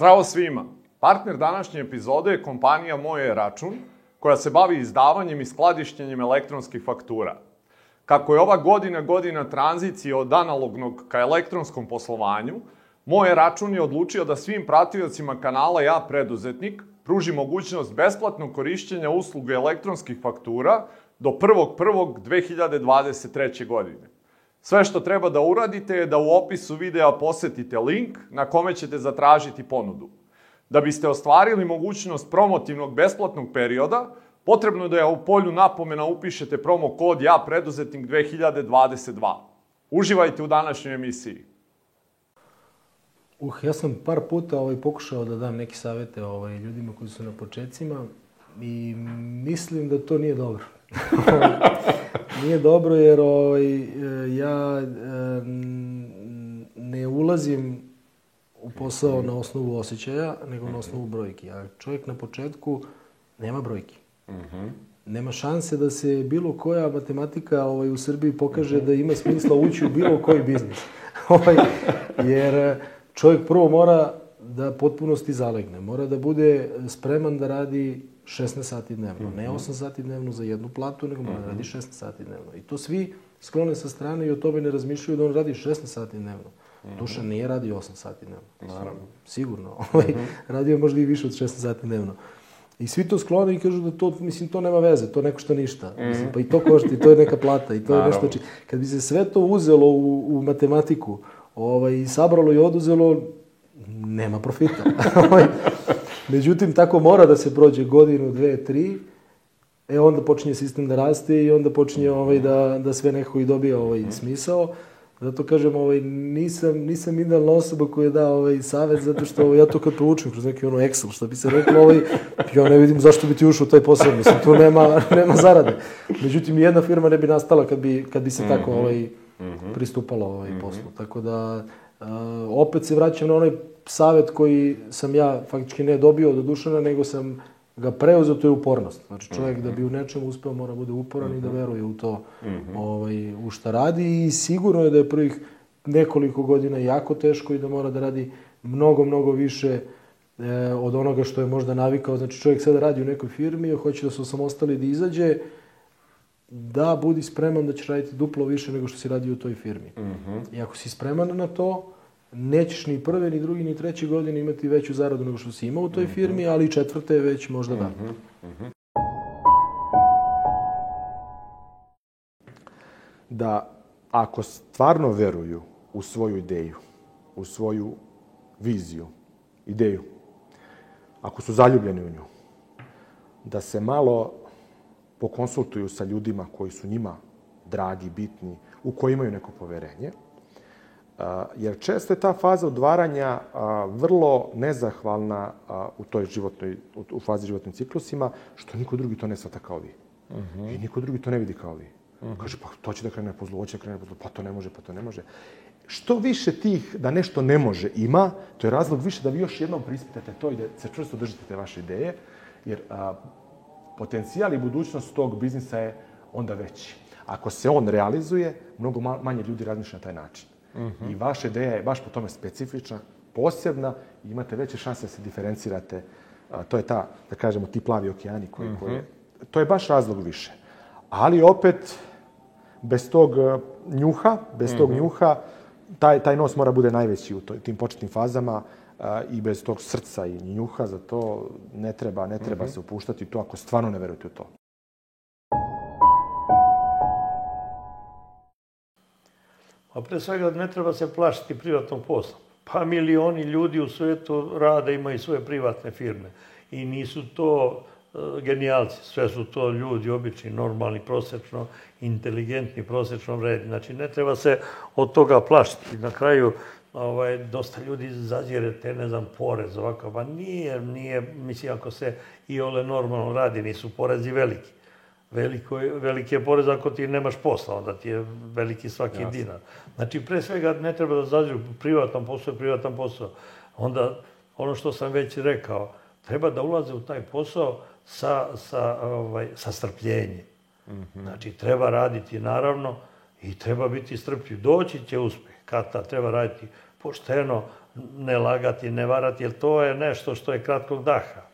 Zdravo svima! Partner današnje epizode je kompanija Moje račun, koja se bavi izdavanjem i skladištenjem elektronskih faktura. Kako je ova godina godina tranzicije od analognog ka elektronskom poslovanju, Moje račun je odlučio da svim pratiocima kanala Ja preduzetnik pruži mogućnost besplatnog korišćenja usluge elektronskih faktura do 1.1.2023. godine. Sve što treba da uradite je da u opisu videa posetite link na kome ćete zatražiti ponudu. Da biste ostvarili mogućnost promotivnog besplatnog perioda, potrebno je da u polju napomena upišete promo kod Ja preduzetnik 2022. Uživajte u današnjoj emisiji. Uh, ja sam par puta ovaj, pokušao da dam neke savete ovaj, ljudima koji su na početcima i mislim da to nije dobro. nije dobro jer ovaj, ja ne ulazim u posao na osnovu osjećaja, nego na osnovu brojki. A čovjek na početku nema brojki. -huh. Nema šanse da se bilo koja matematika ovaj, u Srbiji pokaže da ima smisla ući u bilo koji biznis. ovaj, jer čovjek prvo mora da potpunosti zalegne. Mora da bude spreman da radi 16 sati dnevno. Mm -hmm. Ne 8 sati dnevno za jednu platu, nego mora mm -hmm. radi 16 sati dnevno. I to svi sklone sa strane i o tome ne razmišljaju da on radi 16 sati dnevno. Mm -hmm. Duša nije radi 8 sati dnevno. Naravno. Sigurno. Ovaj, mm -hmm. Radio možda i više od 16 sati dnevno. I svi to sklone i kažu da to, mislim, to nema veze, to neko što ništa. Mm. Mislim, pa i to košta, i to je neka plata, i to Naravno. je nešto... Či... Kad bi se sve to uzelo u, u matematiku, ovaj, sabralo i oduzelo, nema profita. Međutim, tako mora da se prođe godinu, dve, tri, e onda počinje sistem da raste i onda počinje ovaj, da, da sve nekako i dobija ovaj smisao. Zato kažem, ovaj, nisam, nisam idealna osoba koja da ovaj, savet, zato što ovaj, ja to kad proučim kroz neki ono Excel, što bi se reklo, ovaj, ja ne vidim zašto bi ti ušao taj posao, mislim, tu nema, nema zarade. Međutim, jedna firma ne bi nastala kad bi, kad bi se tako mhm. ovaj, mhm. pristupalo ovaj, poslu. Tako da, uh, opet se vraćam na onaj savet koji sam ja faktički ne dobio od Dušana, nego sam ga preuzeo, to je upornost. Znači čovjek mm -hmm. da bi u nečemu uspeo mora bude uporan mm -hmm. i da mhm. veruje u to mm -hmm. ovaj, u šta radi i sigurno je da je prvih nekoliko godina jako teško i da mora da radi mnogo, mnogo više e, od onoga što je možda navikao. Znači čovjek sada radi u nekoj firmi, hoće da se osamostali da izađe, da budi spreman da će raditi duplo više nego što si radio u toj firmi. Mm -hmm. I ako si spreman na to, nećeš ni prve, ni drugi, ni treće godine imati veću zaradu nego što si imao u toj mhm. firmi, ali četvrte već možda da. Mm -hmm. Da ako stvarno veruju u svoju ideju, u svoju viziju, ideju, ako su zaljubljeni u nju, da se malo pokonsultuju sa ljudima koji su njima dragi, bitni, u koji imaju neko poverenje, jer često je ta faza odvaranja vrlo nezahvalna u toj životnoj, u fazi životnim ciklusima, što niko drugi to ne svata kao vi. Uh mhm. -huh. I niko drugi to ne vidi kao vi. Uh mhm. -huh. Kaže, pa to će da krene po zlu, hoće da krene po zlu, pa to ne može, pa to ne može. Što više tih da nešto ne može ima, to je razlog više da vi još jednom prispitate to i da se čvrsto držite te vaše ideje, jer a, potencijal i budućnost tog biznisa je onda veći. Ako se on realizuje, mnogo manje ljudi razmišlja na taj način. -hmm. I vaša ideja je baš po tome specifična, posebna i imate veće šanse da se diferencirate. A, to je ta, da kažemo, ti plavi okeani koji, mm -hmm. koje... To je baš razlog više. Ali opet, bez tog e, njuha, bez mm -hmm. tog mhm. njuha, taj, taj nos mora bude najveći u tim početnim fazama a, i bez tog srca i njuha, za to ne treba, ne treba mm -hmm. se upuštati to ako stvarno ne verujete u to. A pre svega ne treba se plašiti privatnog posla. Pa milioni ljudi u svetu rade, imaju svoje privatne firme. I nisu to uh, genijalci, sve su to ljudi obični, normalni, prosečno, inteligentni, prosečno vredni. Znači, ne treba se od toga plašiti. Na kraju, ovaj, dosta ljudi zazire te, ne znam, porez ovako. Pa nije, nije, mislim, ako se i ole normalno radi, nisu porezi veliki veliko, veliki je porez ako ti nemaš posla, onda ti je veliki svaki Jasne. dinar. Znači, pre svega ne treba da zađu privatan posao, privatan posao. Onda, ono što sam već rekao, treba da ulaze u taj posao sa, sa, ovaj, sa strpljenjem. Mm -hmm. Znači, treba raditi, naravno, i treba biti strpljiv. Doći će uspeh. Kata, treba raditi pošteno ne lagati, ne varati, jer to je nešto što je kratkog daha.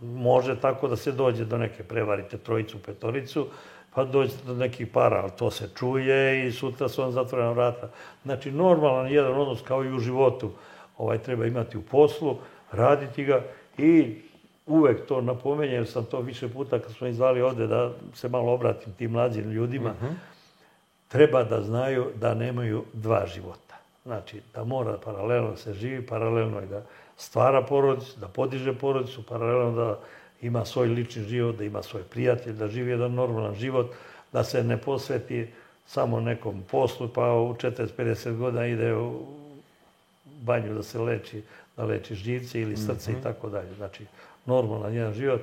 Može tako da se dođe do neke prevarite trojicu, petoricu, pa dođete do nekih para, ali to se čuje i sutra su vam zatvorena vrata. Znači, normalan jedan odnos kao i u životu ovaj, treba imati u poslu, raditi ga i uvek to napomenjem, sam to više puta kad smo izvali ovde da se malo obratim tim mlađim ljudima, uh -huh. Treba da znaju da nemaju dva života. Znači, da mora paralelno se živi, paralelno i da stvara porodicu, da podiže porodicu, paralelno da ima svoj lični život, da ima svoj prijatelj, da živi jedan normalan život, da se ne posveti samo nekom poslu, pa u 40-50 godina ide u banju da se leči, da leči živce ili srce i tako dalje. Znači, normalan jedan život.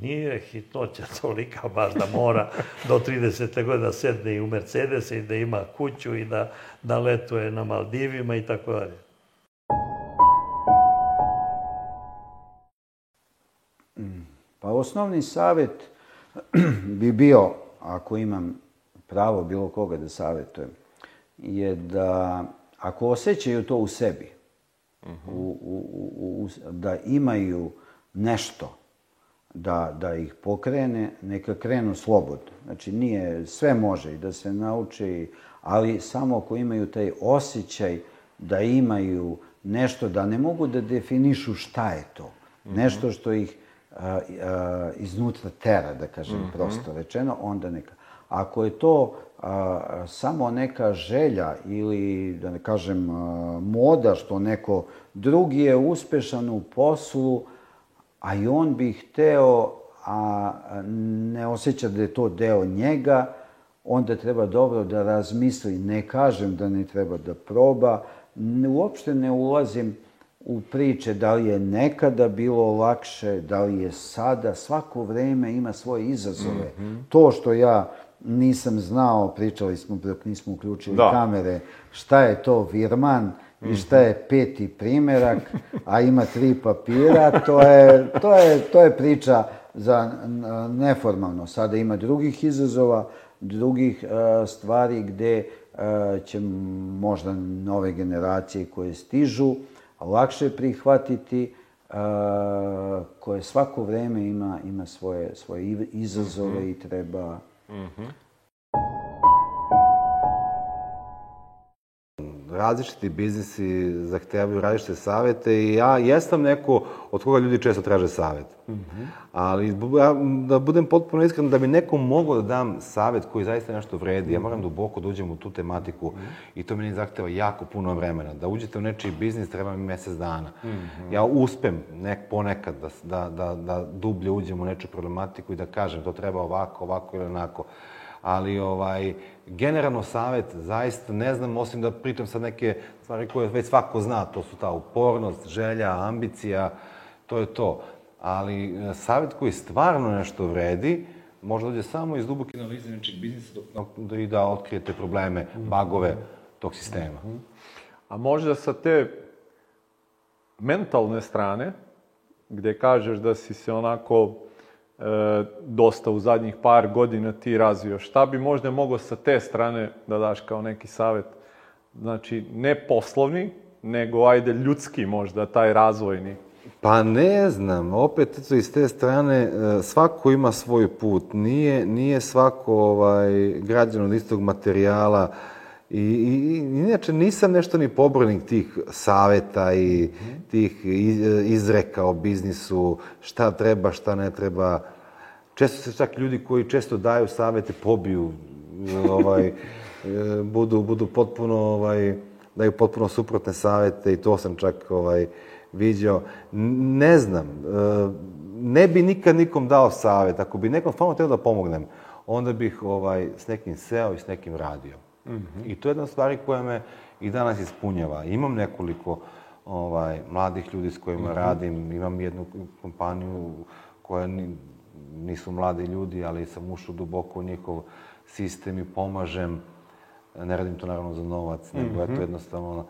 Nije hitnoća tolika baš da mora do 30. godine da sedne i u Mercedes i da ima kuću i da, da letuje na Maldivima i tako dalje. Pa osnovni savjet bi bio, ako imam pravo bilo koga da savjetujem, je da ako osjećaju to u sebi, uh -huh. u, u, u, da imaju nešto da, da ih pokrene, neka krenu slobodno. Znači, nije, sve može i da se nauči, ali samo ako imaju taj osjećaj da imaju nešto, da ne mogu da definišu šta je to. Mm -hmm. Nešto što ih a, a, iznutra tera, da kažem mm -hmm. prosto rečeno, onda neka. Ako je to a, samo neka želja ili, da ne kažem, a, moda što neko drugi je uspešan u poslu, a i on bi hteo, a ne osjeća da je to deo njega, onda treba dobro da razmisli. Ne kažem da ne treba da proba, uopšte ne ulazim u priče da li je nekada bilo lakše, da li je sada, svako vreme ima svoje izazove. Mm -hmm. To što ja nisam znao, pričali smo dok nismo uključili da. kamere, šta je to virman i šta je peti primerak, a ima tri papira, to je, to je, to je priča za neformalno. Sada ima drugih izazova, drugih uh, stvari gde uh, će možda nove generacije koje stižu lakše prihvatiti, uh, koje svako vreme ima, ima svoje, svoje izazove i treba... Mm -hmm. Različiti biznisi zahtevaju različite savete i ja jesam neko od koga ljudi često traže savet. Mm -hmm. Ali da budem potpuno iskren, da bi nekom mogao da dam savet koji zaista nešto vredi, ja moram duboko da uđem u tu tematiku mm -hmm. i to meni zahteva jako puno vremena. Da uđete u nečiji biznis treba mi mesec dana. Mm -hmm. Ja uspem nek, ponekad da, da, da, da dublje uđem u neču problematiku i da kažem to treba ovako, ovako ili onako ali ovaj, generalno savet zaista ne znam, osim da pritom sad neke stvari koje već svako zna, to su ta upornost, želja, ambicija, to je to. Ali e, savet koji stvarno nešto vredi, može dođe samo iz duboke analize nečeg biznisa da i da otkrijete probleme, bagove tog sistema. A možda sa te mentalne strane, gde kažeš da si se onako dosta u zadnjih par godina ti razvio. Šta bi možda mogao sa te strane da daš kao neki savet? Znači, ne poslovni, nego ajde ljudski možda, taj razvojni. Pa ne znam, opet iz te strane e, svako ima svoj put, nije, nije svako ovaj, građan od istog materijala i, i, inače nisam nešto ni pobornik tih saveta i tih izreka o biznisu, šta treba, šta ne treba. Često se čak ljudi koji često daju savete pobiju, ovaj, e, budu, budu potpuno, ovaj, daju potpuno suprotne savete i to sam čak ovaj, viđao. Ne znam, e, ne bi nikad nikom dao savet. Ako bi nekom stvarno trebao da pomognem, onda bih ovaj, s nekim seo i s nekim radio. Mm -hmm. I to je jedna stvar koja me i danas ispunjava. Imam nekoliko ovaj, mladih ljudi s kojima mm -hmm. radim, imam jednu kompaniju koja ni, nisu mladi ljudi, ali sam ušao duboko u njihov sistem i pomažem. Ne radim to naravno za novac, nego mm -hmm. eto mhm. jednostavno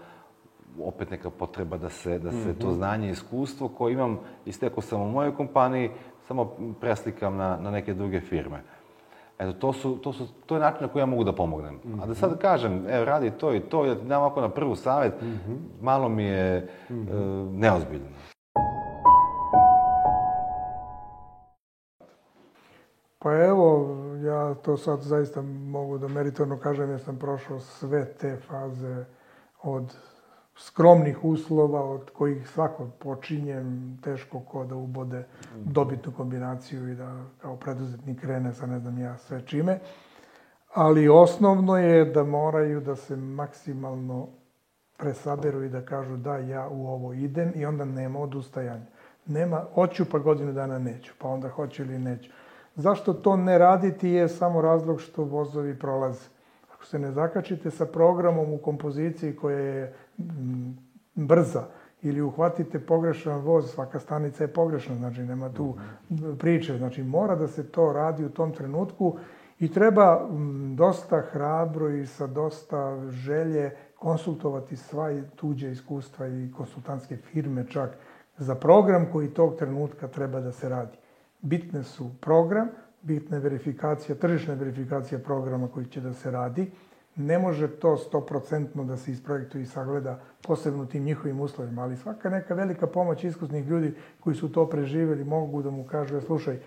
opet neka potreba da se, da se mm -hmm. to znanje i iskustvo koje imam isteko sam u mojoj kompaniji, samo preslikam na, na neke druge firme. Eto, to, su, to, su, to je način na koji ja mogu da pomognem. A da sad kažem, evo, radi to i to, ja ti dam ovako na prvu savjet, malo mi je e, neozbiljno. Pa evo, ja to sad zaista mogu da meritorno kažem jer sam prošao sve te faze od skromnih uslova od kojih svako počinjem teško ko da ubode dobitnu kombinaciju i da kao preduzetnik krene sa ne znam ja sve čime. Ali osnovno je da moraju da se maksimalno presaberu i da kažu da ja u ovo idem i onda nema odustajanja. Nema, hoću pa godinu dana neću, pa onda hoću ili neću. Zašto to ne raditi je samo razlog što vozovi prolaze. Ako se ne zakačite sa programom u kompoziciji koja je brza ili uhvatite pogrešan voz, svaka stanica je pogrešna, znači nema tu priče. Znači mora da se to radi u tom trenutku i treba dosta hrabro i sa dosta želje konsultovati sva tuđe iskustva i konsultantske firme čak za program koji tog trenutka treba da se radi. Bitne su program, bitna je verifikacija, tržišna verifikacija programa koji će da se radi. Ne može to 100% da se isprojektuje i sagleda posebno tim njihovim uslovima, ali svaka neka velika pomoć iskusnih ljudi koji su to preživjeli mogu da mu kažu, "E, slušaj, e,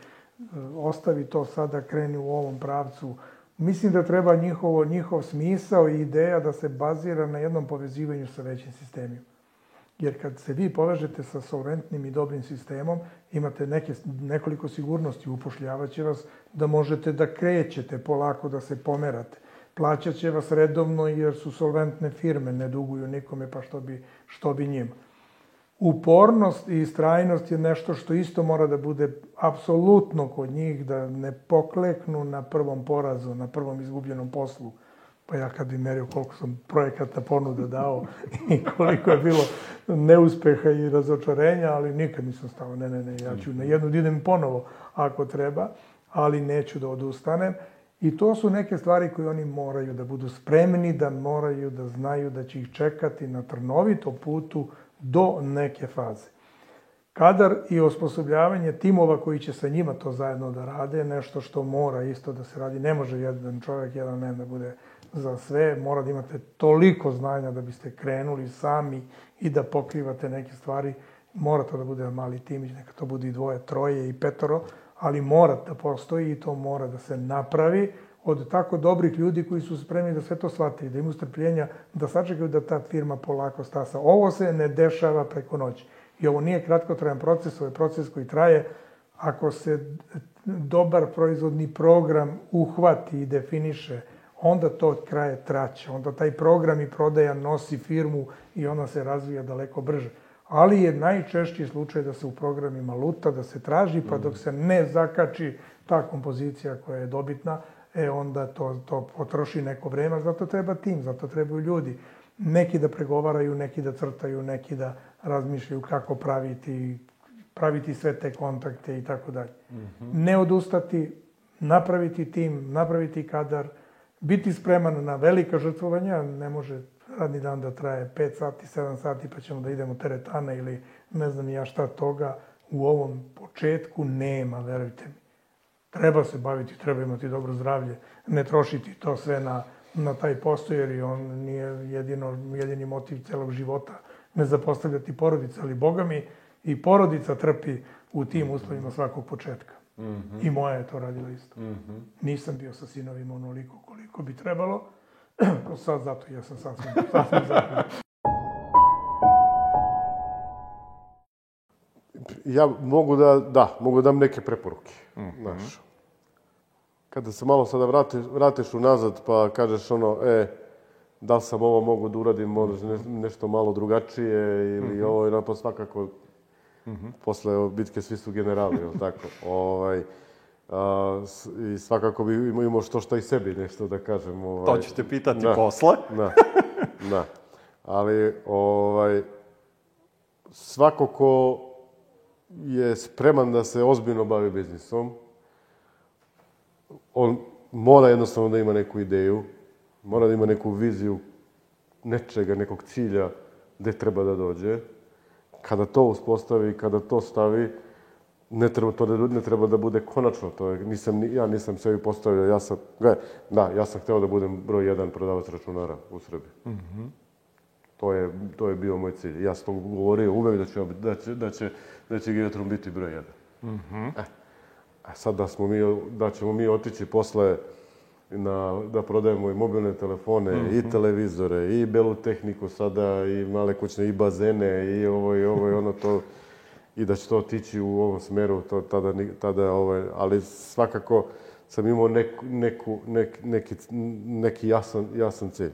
ostavi to sada, kreni u ovom pravcu. Mislim da treba njihovo, njihov smisao i ideja da se bazira na jednom povezivanju sa većim sistemima. Jer kad se vi povežete sa solventnim i dobrim sistemom, imate neke, nekoliko sigurnosti, upošljavaće vas da možete da krećete polako, da se pomerate. Plaćat će vas redovno jer su solventne firme, ne duguju nikome, pa što bi, što bi njima. Upornost i istrajnost je nešto što isto mora da bude apsolutno kod njih, da ne pokleknu na prvom porazu, na prvom izgubljenom poslu. Pa ja kad bi merio koliko sam projekata ponuda dao i koliko je bilo neuspeha i razočarenja, ali nikad nisam stao, ne, ne, ne, ja ću na jednu da idem ponovo ako treba, ali neću da odustanem. I to su neke stvari koje oni moraju da budu spremni, da moraju da znaju da će ih čekati na trnovitom putu do neke faze. Kadar i osposobljavanje timova koji će sa njima to zajedno da rade je nešto što mora isto da se radi. Ne može jedan čovjek, jedan men da bude za sve. Mora da imate toliko znanja da biste krenuli sami i da pokrivate neke stvari. Mora to da bude mali timić, neka to bude i dvoje, troje i petoro, ali mora da postoji i to mora da se napravi od tako dobrih ljudi koji su spremni da sve to shvate i da imaju strpljenja da sačekaju da ta firma polako stasa. Ovo se ne dešava preko noći. I ovo nije kratkotrajan proces, ovo je proces koji traje. Ako se dobar proizvodni program uhvati i definiše, onda to kraje traće. Onda taj program i prodaja nosi firmu i ona se razvija daleko brže. Ali je najčešći slučaj da se u programima luta, da se traži, pa dok se ne zakači ta kompozicija koja je dobitna, e onda to, to potroši neko vreme, zato treba tim, zato trebaju ljudi. Neki da pregovaraju, neki da crtaju, neki da razmišljaju kako praviti, praviti sve te kontakte i tako dalje. Ne odustati, napraviti tim, napraviti kadar, biti spreman na velika žrtvovanja, ne može radni dan da traje 5 sati, 7 sati pa ćemo da idemo teretana ili ne znam ja šta toga. U ovom početku nema, verujte mi. Treba se baviti, treba imati dobro zdravlje, ne trošiti to sve na, na taj posto, jer i on nije jedino, jedini motiv celog života ne zapostavljati porodicu, ali boga mi i porodica trpi u tim uslovima svakog početka. I moja je to radila isto. Nisam bio sa sinovima onoliko koliko bi trebalo, sad zato ja sam sasvim, sasvim zahvalan. Ja mogu da, da, mogu da dam neke preporuke. Znaš, kada se malo sada vrati, vratiš unazad pa kažeš ono, e, da li sam ovo mogu da uradim možda ne, nešto malo drugačije ili ovo, i pa svakako posle bitke svi su generali, jel tako? ovaj, a, I svakako bi imao, što šta i sebi nešto da kažem. Ovaj, To ću te pitati Da. posle. Da, da. Ali, ovaj, svako ko je spreman da se ozbiljno bavi biznisom, on mora jednostavno da ima neku ideju, mora da ima neku viziju nečega, nekog cilja gde treba da dođe. Kada to uspostavi, kada to stavi, ne treba, to ne, ne treba da bude konačno, to je, nisam, ni- ja nisam sebi postavio, ja sam, gledaj, da, ja sam hteo da budem broj jedan prodavac računara u Srbiji. To je, to je bio moj cilj. Ja sam to govorio uvek da će, da će, da će, da će Gigatron biti broj jedan. E, a sad da, smo mi, da ćemo mi otići posle na, da prodajemo i mobilne telefone, i televizore, i belu tehniku sada, i male kućne, i bazene, i ovo i ovo i ono to, i da će to otići u ovom smeru, to tada, tada ovaj, ali svakako sam imao neku, neku, nek, neki, neki jasan, jasan cilj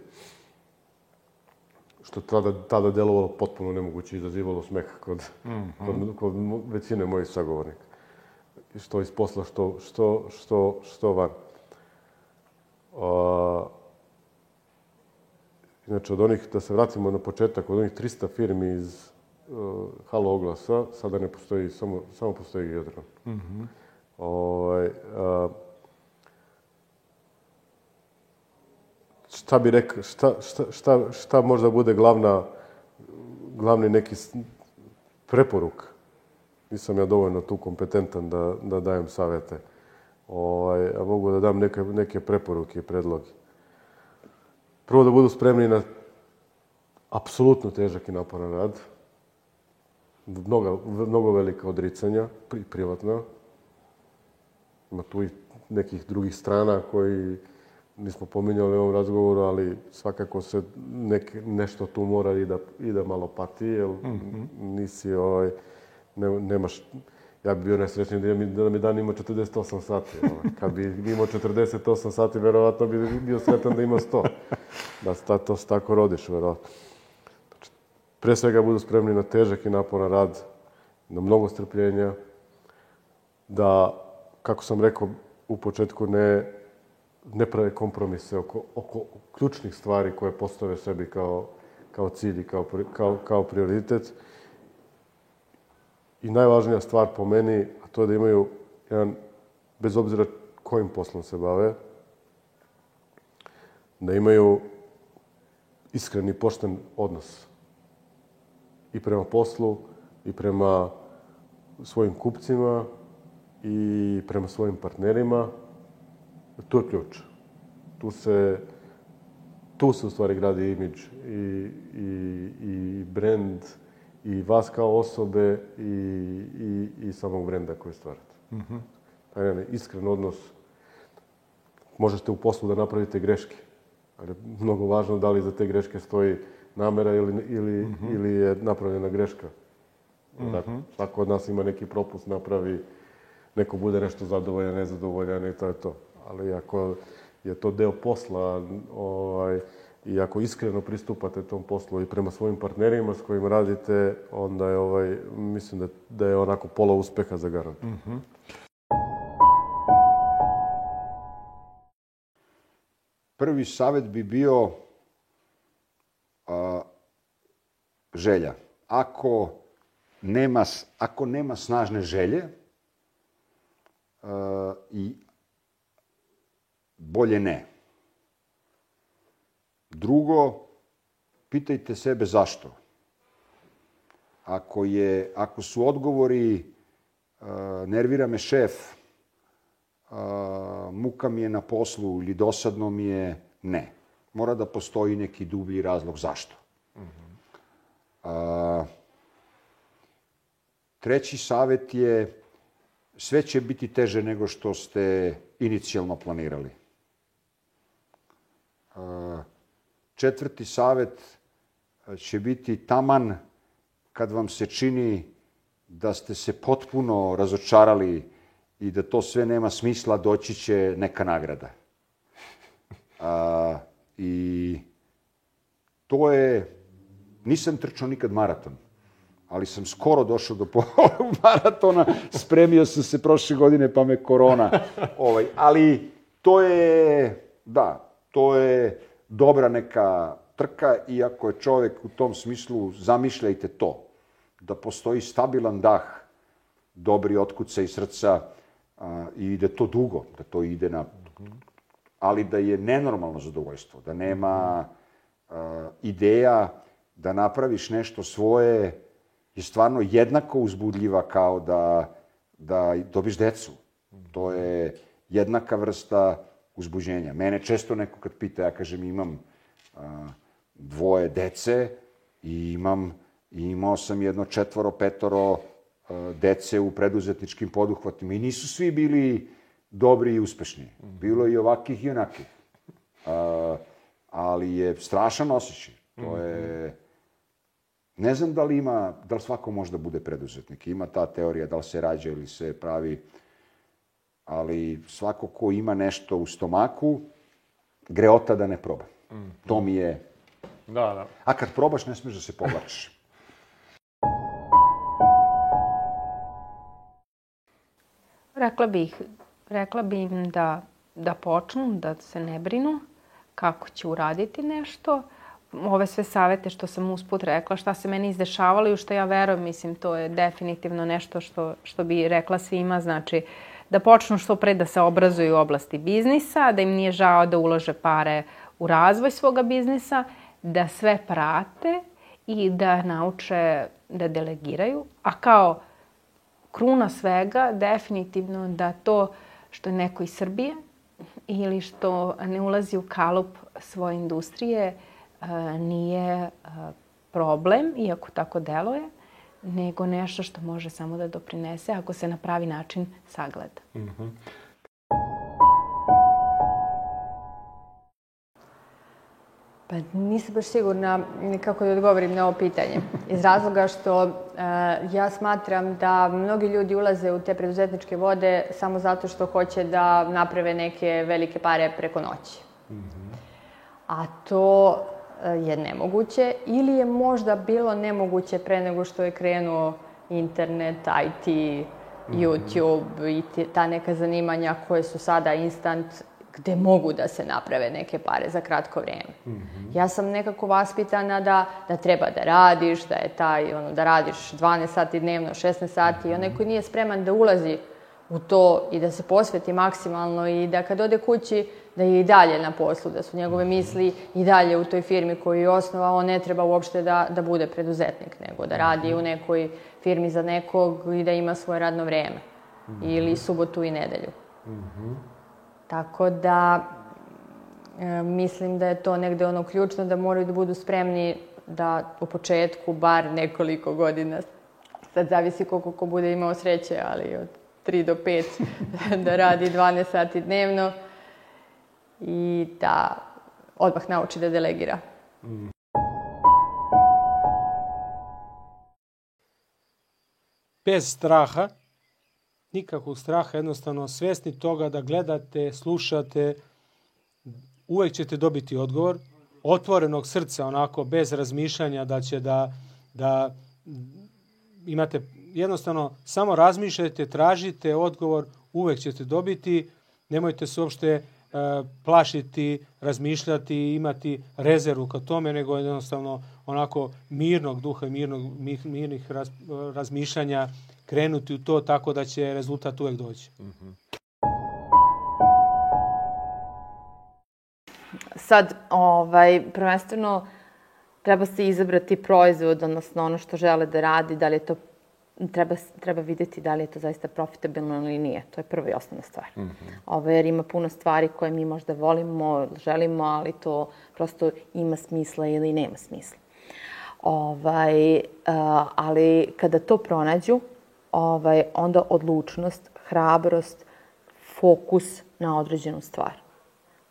što tada, tada delovalo potpuno nemoguće, izazivalo smeh kod, kod, kod mo- većine mojih sagovornika. Što iz posla, što, što, što, što van. A, inače, od onih, da se vratimo na početak, od onih 300 firmi iz Halo oglasa, sada ne postoji, samo, samo postoji Gigatron. Ovaj, a, šta bi rekao, šta, šta, šta, šta možda bude glavna, glavni neki preporuk? Nisam ja dovoljno tu kompetentan da, da dajem savete. Ovaj, a mogu da dam neke, neke preporuke i predloge. Prvo da budu spremni na apsolutno težak i naporan rad. Mnoga, mnogo velika odricanja, pri, privatna. Ima tu i nekih drugih strana koji nismo pominjali u ovom razgovoru, ali svakako se nek, nešto tu mora i da, i da malo pati, jer nisi, ovaj, ne, nemaš, ja bi bio nesrećniji da mi, da mi dan ima 48 sati. Ovaj. Kad bi imao 48 sati, verovatno bi bio sretan da ima 100. Da sta, to se tako rodiš, verovatno. Pre svega budu spremni na težak i naporan rad, na mnogo strpljenja, da, kako sam rekao u početku, ne, ne prave kompromise oko, oko ključnih stvari koje postave sebi kao, kao cilj i kao, kao, kao prioritet. I najvažnija stvar po meni, a to je da imaju jedan, bez obzira kojim poslom se bave, da imaju iskren i pošten odnos i prema poslu i prema svojim kupcima i prema svojim partnerima. To je ključ. Tu se, tu se u stvari gradi imidž i, i, i brand i vas kao osobe i, i, i samog brenda koji stvarate. Taj jedan iskren odnos. Možete u poslu da napravite greške, ali je mnogo važno da li za te greške stoji namera ili, ili, ili je napravljena greška. Tako, svako od nas ima neki propust, napravi, neko bude nešto zadovoljan, nezadovoljan i to je to. Ali ako je to deo posla ovaj, i ako iskreno pristupate tom poslu i prema svojim partnerima s kojima radite, onda je, ovaj, mislim da, da je onako pola uspeha za garant. Prvi savjet bi bio a, želja. Ako nema, ako nema snažne želje a, i bolje ne. Drugo, pitajte sebe zašto. Ako, je, ako su odgovori nervira me šef, muka mi je na poslu ili dosadno mi je, ne. Mora da postoji neki dublji razlog zašto. A, treći savjet je sve će biti teže nego što ste inicijalno planirali. A, četvrti savjet a, će biti taman kad vam se čini da ste se potpuno razočarali i da to sve nema smisla, doći će neka nagrada. A, I to je, nisam trčao nikad maraton, ali sam skoro došao do pola maratona, spremio sam se prošle godine pa me korona. Ovaj, ali to je, da, to je dobra neka trka i ako je čovek u tom smislu, zamišljajte to, da postoji stabilan dah, dobri otkuce i srca a, i da to dugo, da to ide na... Ali da je nenormalno zadovoljstvo, da nema a, ideja da napraviš nešto svoje je stvarno jednako uzbudljiva kao da da dobiš decu. To je jednaka vrsta uzbuđenja. Mene često neko kad pita, ja kažem imam a, dvoje dece i imam, i imao sam jedno četvoro, petoro a, dece u preduzetničkim poduhvatima i nisu svi bili dobri i uspešni. Bilo je i ovakih i onakih. A, ali je strašan osjećaj. To je... Ne znam da li ima, da li svako može da bude preduzetnik. Ima ta teorija da li se rađa ili se pravi, ali svako ko ima nešto u stomaku, greota da ne proba. To mi je... Da, da. A kad probaš, ne smiješ da se povlačiš. Rekla bih, rekla bi im da, da počnu, da se ne brinu kako će uraditi nešto. Ove sve savete što sam usput rekla, šta se meni izdešavalo i u što ja verujem, mislim, to je definitivno nešto što, što bi rekla svima, znači da počnu što pre da se obrazuju u oblasti biznisa, da im nije žao da ulože pare u razvoj svoga biznisa, da sve prate i da nauče da delegiraju, a kao kruna svega definitivno da to što je neko iz Srbije ili što ne ulazi u kalup svoje industrije e, nije e, problem, iako tako deluje, nego nešto što može samo da doprinese ako se na pravi način sagleda. Pa nisam baš sigurna kako da odgovorim na ovo pitanje. Iz razloga što e, ja smatram da mnogi ljudi ulaze u te preduzetničke vode samo zato što hoće da naprave neke velike pare preko noći. A to e, je nemoguće ili je možda bilo nemoguće pre nego što je krenuo internet, IT, YouTube i ta neka zanimanja koje su sada instant gde mogu da se naprave neke pare za kratko vreme. Ja sam nekako vaspitana da, da treba da radiš, da je taj, ono, da radiš 12 sati dnevno, 16 sati i onaj koji nije spreman da ulazi u to i da se posveti maksimalno i da kad ode kući da je i dalje na poslu, da su njegove misli i dalje u toj firmi koju je osnovao, ne treba uopšte da, da bude preduzetnik, nego da radi u nekoj firmi za nekog i da ima svoje radno vreme. Ili subotu i nedelju. Tako da e, mislim da je to negde ono ključno da moraju da budu spremni da u početku bar nekoliko godina, sad zavisi koliko ko bude imao sreće, ali od 3 do 5 da radi 12 sati dnevno i da odmah nauči da delegira. bez straha, nikakvog straha, jednostavno svesni toga da gledate, slušate, uvek ćete dobiti odgovor, otvorenog srca, onako, bez razmišljanja da će da, da imate, jednostavno, samo razmišljajte, tražite odgovor, uvek ćete dobiti, nemojte se uopšte e, plašiti, razmišljati, imati rezervu ka tome, nego jednostavno onako mirnog duha, mirnog, mi- mirnih raz, razmišljanja krenuti u to tako da će rezultat uvek doći. Sad, ovaj, prvenstveno treba se izabrati proizvod, odnosno ono što žele da radi, da li je to treba, treba videti da li je to zaista profitabilno ili nije. To je prva i osnovna stvar. Ovo, jer ima puno stvari koje mi možda volimo, želimo, ali to prosto ima smisla ili nema smisla. Ovaj, uh, ali kada to pronađu, ovaj, onda odlučnost, hrabrost, fokus na određenu stvar.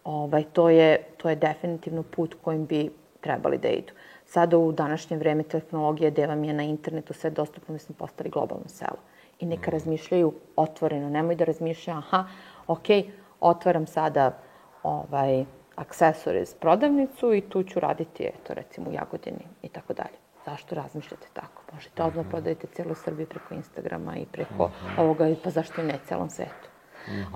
Ovaj, to, je, to je definitivno put kojim bi trebali da idu. Sada u današnje vreme tehnologije gde vam je na internetu sve dostupno, mi smo postali globalno selo. I neka razmišljaju otvoreno, nemoj da razmišljaju, aha, ok, otvaram sada ovaj, accessories prodavnicu i tu ću raditi, eto, recimo u Jagodini i tako dalje. Zašto razmišljate tako? Možete odmah prodajete cijelu Srbiju preko Instagrama i preko ovoga, pa zašto i ne celom svetu?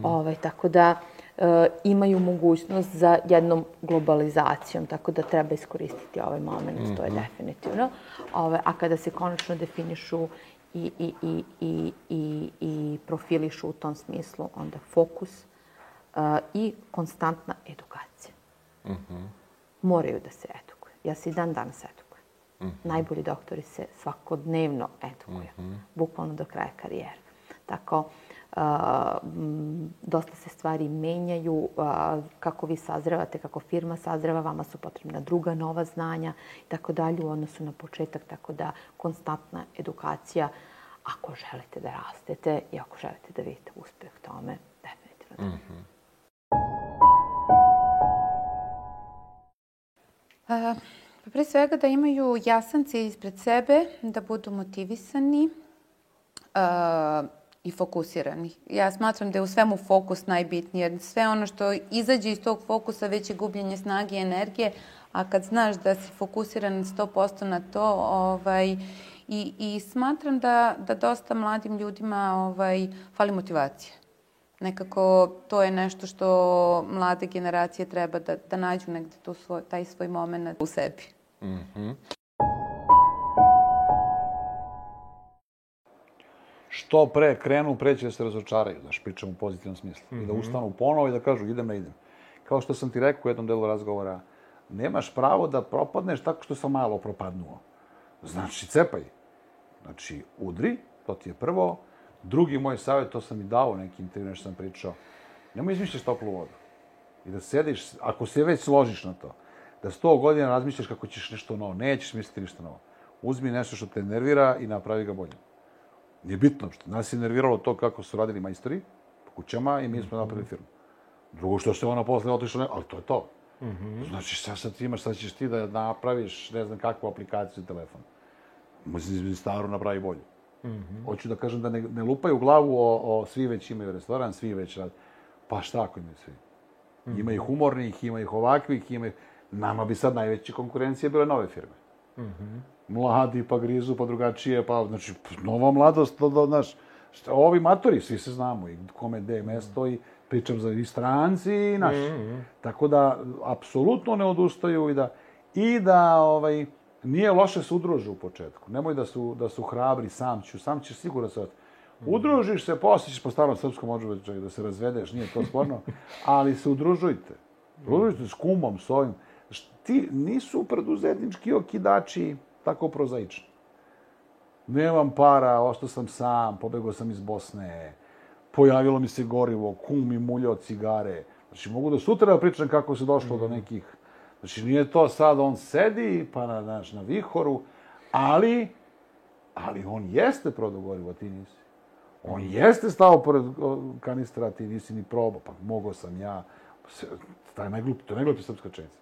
Ovaj, tako da e, imaju mogućnost za jednom globalizacijom, tako da treba iskoristiti ovaj moment, to je definitivno. Ove, a kada se konačno definišu i, i, i, i, i, i profilišu u tom smislu, onda fokus e, i konstantna edukacija. Moraju da se edukuju. Ja se i dan danas edukujem. Najbolji doktori se svakodnevno edukuju. Bukvalno do kraja karijere. tako a, m, dosta se stvari menjaju, a, kako vi sazrevate, kako firma sazreva, vama su potrebna druga nova znanja i tako dalje u odnosu na početak, tako da konstantna edukacija ako želite da rastete i ako želite da vidite uspeh tome, definitivno. da. A, Pa pre svega da imaju jasan cilj ispred sebe, da budu motivisani a, i fokusirani. Ja smatram da je u svemu fokus najbitniji, jer sve ono što izađe iz tog fokusa već je gubljenje snage i energije, a kad znaš da si fokusiran 100% na to, ovaj, i, i smatram da, da dosta mladim ljudima ovaj, fali motivacija. Nekako to je nešto što mlade generacije treba da, da nađu negde tu svoj, taj svoj moment u sebi. Što pre krenu, pre će da se razočaraju, znaš, pričam u pozitivnom smislu. I da ustanu ponovo i da kažu idem na idem. Kao što sam ti rekao u jednom delu razgovora, nemaš pravo da propadneš tako što sam malo propadnuo. Znači, cepaj. Znači, udri, to ti je prvo. Drugi moj savjet, to sam i dao u neki intervju, nešto sam pričao. Nemoj izmišljaš toplu vodu. I da sediš, ako se već složiš na to, da sto godina razmišljaš kako ćeš nešto novo. Nećeš misliti ništa novo. Uzmi nešto što te nervira i napravi ga boljim. Nije bitno što nas je nerviralo to kako su radili majstori po kućama i mi smo napravili firmu. Drugo što se ona posle otišla, ne, ali to je to. Znači, sad, sad ti imaš, sad ćeš ti da napraviš ne znam kakvu aplikaciju telefon. Možeš staru napravi bolju. Hoću da kažem da ne, ne lupaju glavu o, o svi već imaju restoran, svi već rad. Pa šta ako imaju svi? Ima ih humornih, ima ih ovakvih, ima ih... Nama bi sad najveća konkurencija bile nove firme. Mladi, pa grizu, pa drugačije, pa, znači, nova mladost, to, to, znaš, šta, ovi matori, svi se znamo, i kome gde je mesto, i pričam za i stranci i naši. Tako da, apsolutno ne odustaju i da, i da, ovaj, nije loše se udruže u početku. Nemoj da su, da su hrabri, sam ću, sam ćeš sigurno se Udružiš se, posle ćeš po starom srpskom čak da se razvedeš, nije to sporno, ali se udružujte. Udružujte s kumom, s ovim. Ti nisu preduzetnički okidači tako prozaični. Nemam para, ostao sam sam, pobegao sam iz Bosne, pojavilo mi se gorivo, kum mi muljao cigare. Znači, mogu da sutra da pričam kako se došlo do nekih... Znači, nije to sad, on sedi, pa na, znaš, na vihoru, ali, ali on jeste prodao gorivo, a ti nisi. On jeste stao pored kanistra, a ti nisi ni probao, pa mogao sam ja. Je najglupi, to je najglupi srpska rečenica.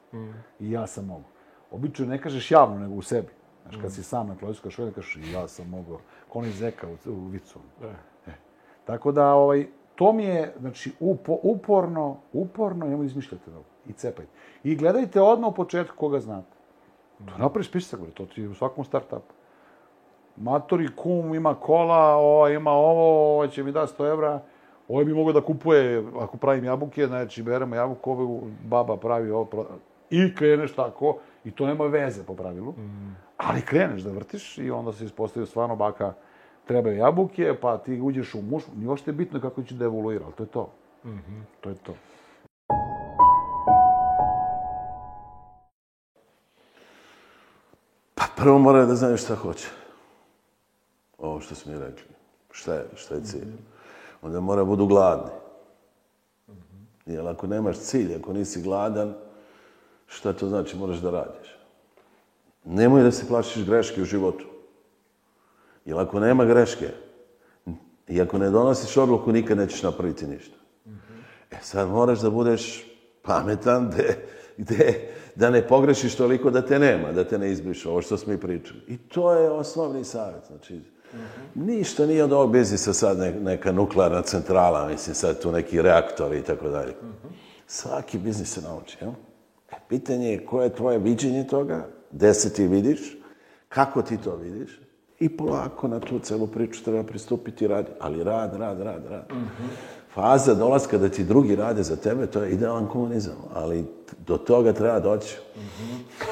I ja sam mogao. Obično ne kažeš javno, nego u sebi. Znaš, kad si sam na klojskoj šolji, kažeš i ja sam mogao. Ko onaj zeka u, u vicu. E. Tako da, ovaj, to mi je, znači, upo, uporno, uporno, nemoj izmišljate novo. I cepajte. I gledajte odmah u početku koga znate. To napravi spisak, to ti je u svakom startupu. Matori kum ima kola, ovaj ima ovo, ovaj će mi da 100 evra, ovaj bi mogao da kupuje, ako pravim jabuke, znači beremo jabuku, ovaj baba pravi ovo, pro- i kreneš tako, i to nema veze po pravilu, ali kreneš da vrtiš i onda se ispostavi stvarno baka trebaju jabuke, pa ti uđeš u muš, nije uopšte bitno kako će da evoluira, ali to je to. To je to. Prvo moraju da znaju šta hoće. Ovo što smo mi rekli. Šta je, šta je cilj? Onda mora budu gladni. Jer ako nemaš cilj, ako nisi gladan, šta to znači moraš da radiš? Nemoj da se plašiš greške u životu. Jer ako nema greške, i ako ne donosiš odluku, nikad nećeš napraviti ništa. E sad moraš da budeš pametan gde, gde, da ne pogrešiš toliko da te nema, da te ne izbrišu, ovo što smo i pričali. I to je osnovni savjet. Znači, ništa nije od ovog biznisa sad ne- neka nuklearna centrala, mislim sad tu neki reaktori i tako dalje. Svaki biznis se nauči, jel? E, Pitanje je koje je tvoje viđenje toga, gde se ti vidiš, kako ti to vidiš i polako na tu celu priču treba pristupiti i radi. Ali rad, rad, rad, rad. Faza dolaska da ti drugi rade za tebe, to je idealan komunizam, ali do toga treba doći.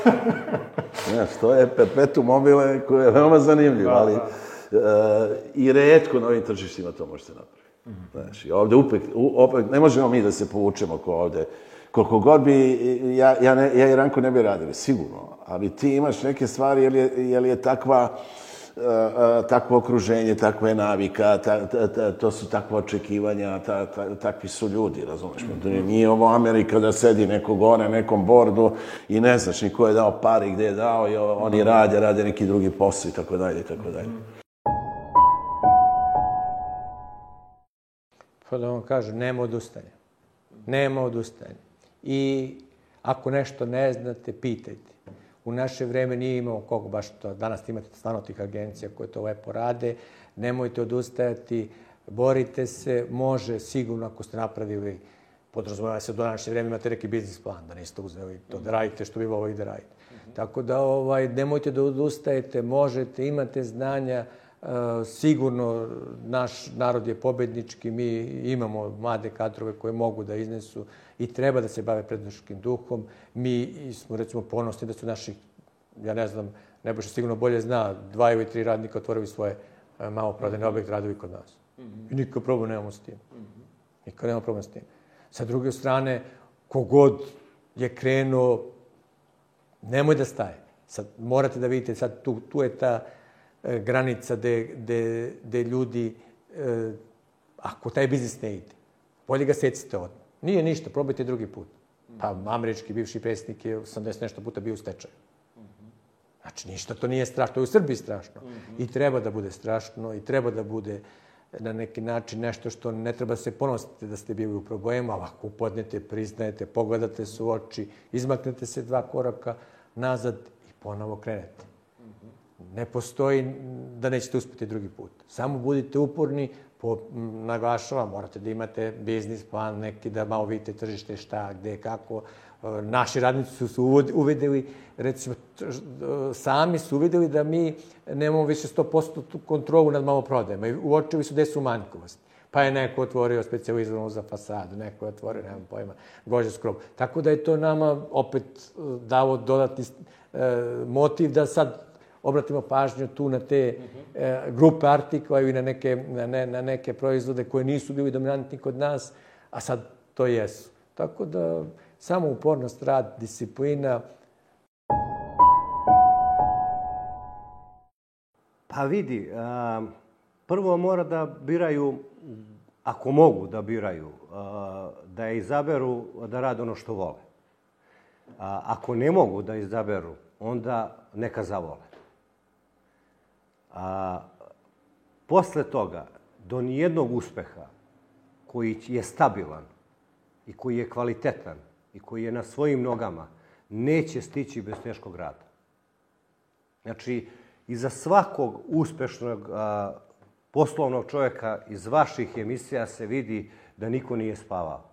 Znaš, to je perpetuum mobile koje je veoma zanimljivo, ali e, i redko na ovim tržištima to možete napraviti. Znaš, i ovde upek, u, opet, ne možemo mi da se povučemo ko ovde. Koliko god bi, ja, ja, ne, ja i Ranko ne bi radili, sigurno. Ali ti imaš neke stvari, jer je, jer je takva a, takvo okruženje, takva je navika, ta, ta, ta, to su takva očekivanja, ta, ta, takvi su ljudi, razumeš? To nije- nije ovo Amerika da sedi neko gore nekom bordu i ne znaš ni ko je dao pari, gde je dao i oni rade, rade neki drugi posao i tako dalje i tako dalje. Pa da vam kažem, nema odustajanja. Nema odustajanja. I ako nešto ne znate, pitajte. U naše vreme nije imao koga baš to. Danas imate stvarno tih agencija koje to lepo rade. Nemojte odustajati, borite se, može sigurno ako ste napravili podrazumeva se do današnje vreme imate neki biznis plan, da niste uzeli to da radite što bi volili da radite. Tako da ovaj, nemojte da odustajete, možete, imate znanja, sigurno naš narod je pobednički, mi imamo mlade kadrove koje mogu da iznesu i treba da se bave prednoškim duhom. Mi smo recimo ponosni da su naši, ja ne znam, Nebojša sigurno bolje zna, dva ili tri radnika otvorili svoje e, malo prodajne objekte radovi kod nas. I nikakav problem nemamo s tim. Nikad nema problem s tim. Sa druge strane, kogod je krenuo, nemoj da staje. Sad morate da vidite, sad tu, tu je ta e, granica gde, gde, gde ljudi, e, ako taj biznis ne ide, bolje ga secite odmah. Nije ništa, probajte drugi put. Pa američki bivši predsjednik je 80 nešto puta bio u stečaju. Znači, ništa to nije strašno. To je u Srbiji strašno. I treba da bude strašno i treba da bude na neki način nešto što ne treba se ponositi da ste bili u problemu, ali ako upodnete, priznajete, pogledate se u oči, izmaknete se dva koraka nazad i ponovo krenete. Ne postoji da nećete uspeti drugi put. Samo budite uporni, po, m, naglašavam, morate da imate biznis plan, neki da malo vidite tržište šta, gde, kako. E, Naši radnici su se uvideli, recimo, e, sami su uvideli da mi nemamo više 100% tu kontrolu nad maloprodajama i uočili su gde su manjkovosti. Pa je neko otvorio specijalizovano za fasadu, neko je otvorio, nemam pojma, gože skrov. Tako da je to nama opet e, dalo dodatni motiv da sad obratimo pažnju tu na te e, grupe artikla ili na neke, na, ne, na neke proizvode koje nisu bili dominantni kod nas, a sad to jesu. Tako da samo upornost, rad, disciplina, Pa vidi, a, prvo mora da biraju, ako mogu da biraju, a, da je izaberu da rade ono što vole. A, ako ne mogu da izaberu, onda neka zavole. A, posle toga, do nijednog uspeha koji je stabilan i koji je kvalitetan i koji je na svojim nogama, neće stići bez teškog rada. Znači, iza svakog uspešnog a, poslovnog čovjeka iz vaših emisija se vidi da niko nije spavao,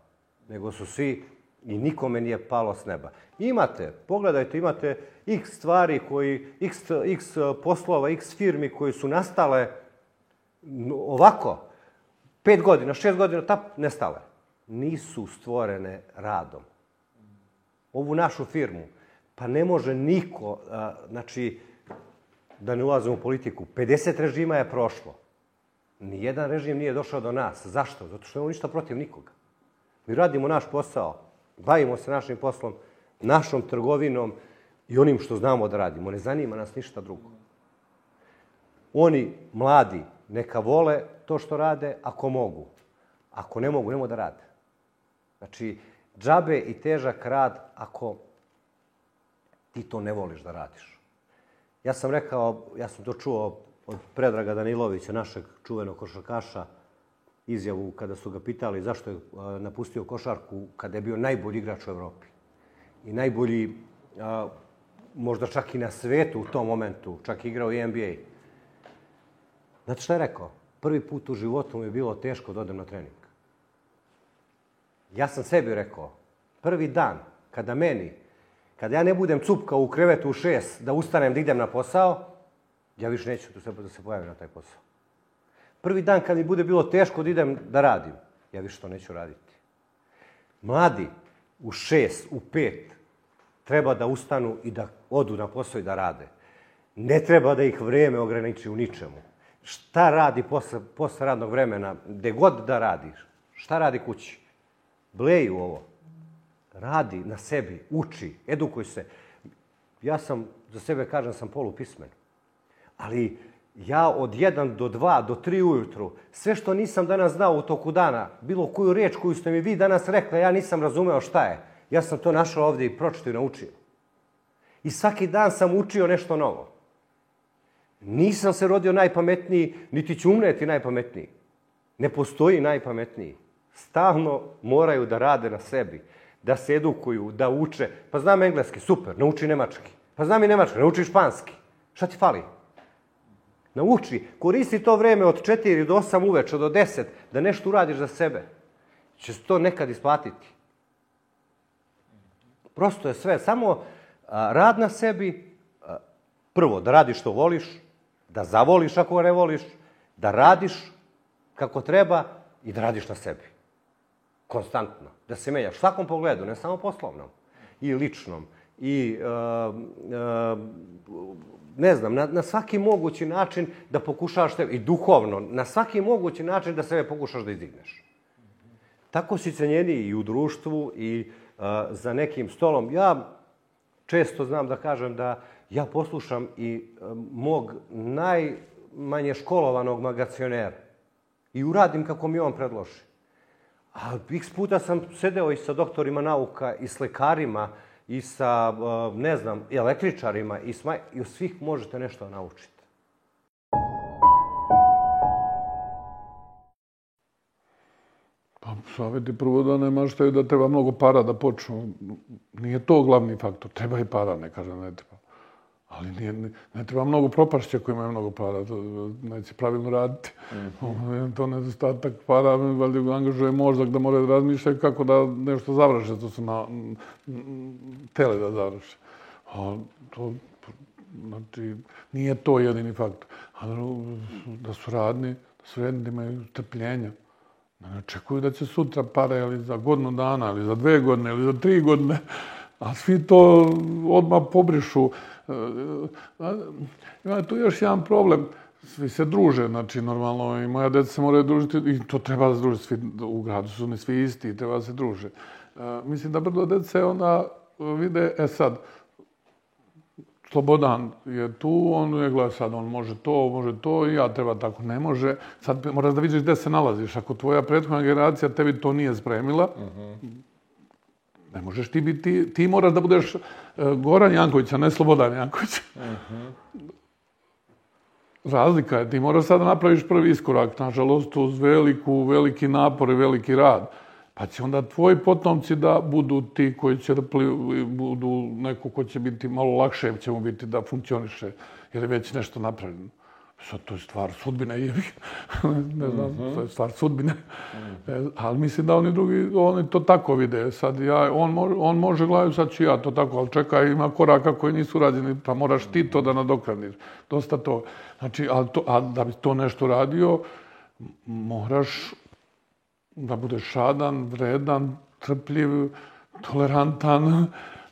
nego su svi i nikome nije palo s neba. Imate, pogledajte, imate x stvari koji, x, x poslova, x firmi koji su nastale ovako, pet godina, šest godina, tap, nestale. Nisu stvorene radom. Ovu našu firmu, pa ne može niko, a, znači, da ne ulazim u politiku, 50 režima je prošlo. Nijedan režim nije došao do nas. Zašto? Zato što nemamo ništa protiv nikoga. Mi radimo naš posao, bavimo se našim poslom, našom trgovinom i onim što znamo da radimo. Ne zanima nas ništa drugo. Oni, mladi, neka vole to što rade ako mogu. Ako ne mogu, nemo da rade. Znači, džabe i težak rad ako ti to ne voliš da radiš. Ja sam rekao, ja sam to čuo od Predraga Danilovića, našeg čuvenog košarkaša, izjavu kada su ga pitali zašto je napustio košarku kada je bio najbolji igrač u Evropi. I najbolji, možda čak i na svetu u tom momentu, čak igrao i NBA. Znate šta je rekao? Prvi put u životu mu je bilo teško da odem na trening. Ja sam sebi rekao, prvi dan kada meni, kada ja ne budem cupkao u krevetu u šest, da ustanem da idem na posao, ja više neću da se pojavim na taj posao. Prvi dan kad mi bude bilo teško da idem da radim, ja više to neću raditi. Mladi u šest, u pet, treba da ustanu i da odu na posao i da rade. Ne treba da ih vreme ograniči u ničemu. Šta radi posle, posle radnog vremena, gde god da radiš? Šta radi kući? Bleju ovo. Radi na sebi, uči, edukuj se. Ja sam, za sebe kažem, sam polupismen. Ali Ja od 1 do 2 do 3 ujutru, sve što nisam danas znao u toku dana, bilo koju riječ koju ste mi vi danas rekli, ja nisam razumeo šta je. Ja sam to našao ovdje i pročito i naučio. I svaki dan sam učio nešto novo. Nisam se rodio najpametniji, niti ću umreti najpametniji. Ne postoji najpametniji. Stalno moraju da rade na sebi, da se edukuju, da uče. Pa znam engleski, super, nauči nemački. Pa znam i nemački, nauči španski. Šta ti fali? Nauči, koristi to vreme od 4 do 8 uveče, do 10, da nešto uradiš za sebe. Će se to nekad isplatiti. Prosto je sve, samo a, rad na sebi, a, prvo, da radiš što voliš, da zavoliš ako ne voliš, da radiš kako treba i da radiš na sebi. Konstantno. Da se menjaš svakom pogledu, ne samo poslovnom, i ličnom, i uh, uh, ne znam, na, na svaki mogući način da pokušaš te, i duhovno, na svaki mogući način da sebe pokušaš da izdigneš. Tako si cenjeniji i u društvu i uh, za nekim stolom. Ja često znam da kažem da ja poslušam i mog najmanje školovanog magacionera i uradim kako mi on predloži. A x puta sam sedeo i sa doktorima nauka i s lekarima i sa, ne znam, električarima i, sma... i od svih možete nešto naučiti. Pa, savjeti prvo da ne maštaju da treba mnogo para da počnu. Nije to glavni faktor. Treba i para, ne kažem ne treba. Ali nije, ne, ne treba mnogo propašća koji imaju mnogo para, to neće pravilno raditi. Mm -hmm. to nedostatak para, valjda angažuje mozak da moraju da razmišljaju kako da nešto završe, to su na, tele da završe. A to, znači, nije to jedini faktor. A da su radni, da su jedni, da imaju trpljenja. Da ne očekuju da će sutra para ili za godinu dana, ili za dve godine, ili za tri godine, a svi to odmah pobrišu. Ima tu još jedan problem. Svi se druže, znači normalno i moja deca se moraju družiti i to treba da se druže svi u gradu, su ne svi isti treba da se druže. Mislim da brdo dece onda vide, e sad, Slobodan je tu, on je gleda sad, on može to, može to i ja treba tako, ne može. Sad moraš da vidiš gde se nalaziš. Ako tvoja prethodna generacija tebi to nije spremila, uh -huh Ne možeš ti biti, ti moraš da budeš uh, Goran Janković, a ne Slobodan Janković. Uh -huh. Razlika je, ti moraš sad da napraviš prvi iskorak, nažalost, uz veliku, veliki napor i veliki rad. Pa će onda tvoji potomci da budu ti koji će da pli, budu neko ko će biti malo lakše, će mu biti da funkcioniše, jer je već nešto napravljeno. Sad to je stvar sudbine, je, ne znam, mm -hmm. to je stvar sudbine. Mm -hmm. ali mislim da oni drugi, oni to tako vide. Sad ja, on, može, on može gledati, sad ću ja to tako, ali čekaj, ima koraka koji nisu rađeni, pa moraš ti to da nadoknadiš. Dosta to. Znači, ali to, a da bi to nešto radio, moraš da budeš šadan, vredan, trpljiv, tolerantan,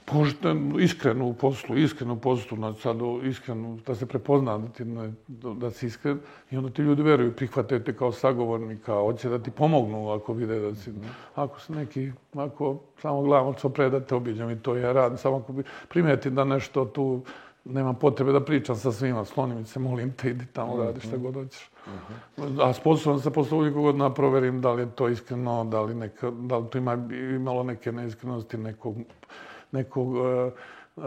pošten, iskreno u poslu, iskreno u poslu, znači sad iskreno, da se prepozna da, ti ne, da si iskren i onda ti ljudi veruju, prihvate te kao sagovornika, hoće da ti pomognu ako vide da si, ako se neki, ako samo gledamo co predate, obiđam i to ja radim, samo ako primetim da nešto tu nema potrebe da pričam sa svima, slonim se, molim te, idi tamo, radi šta god hoćeš. A sposoban se posle uvijek godina proverim da li je to iskreno, da li, neka, da li to ima imalo neke neiskrenosti, nekog nekog uh, uh,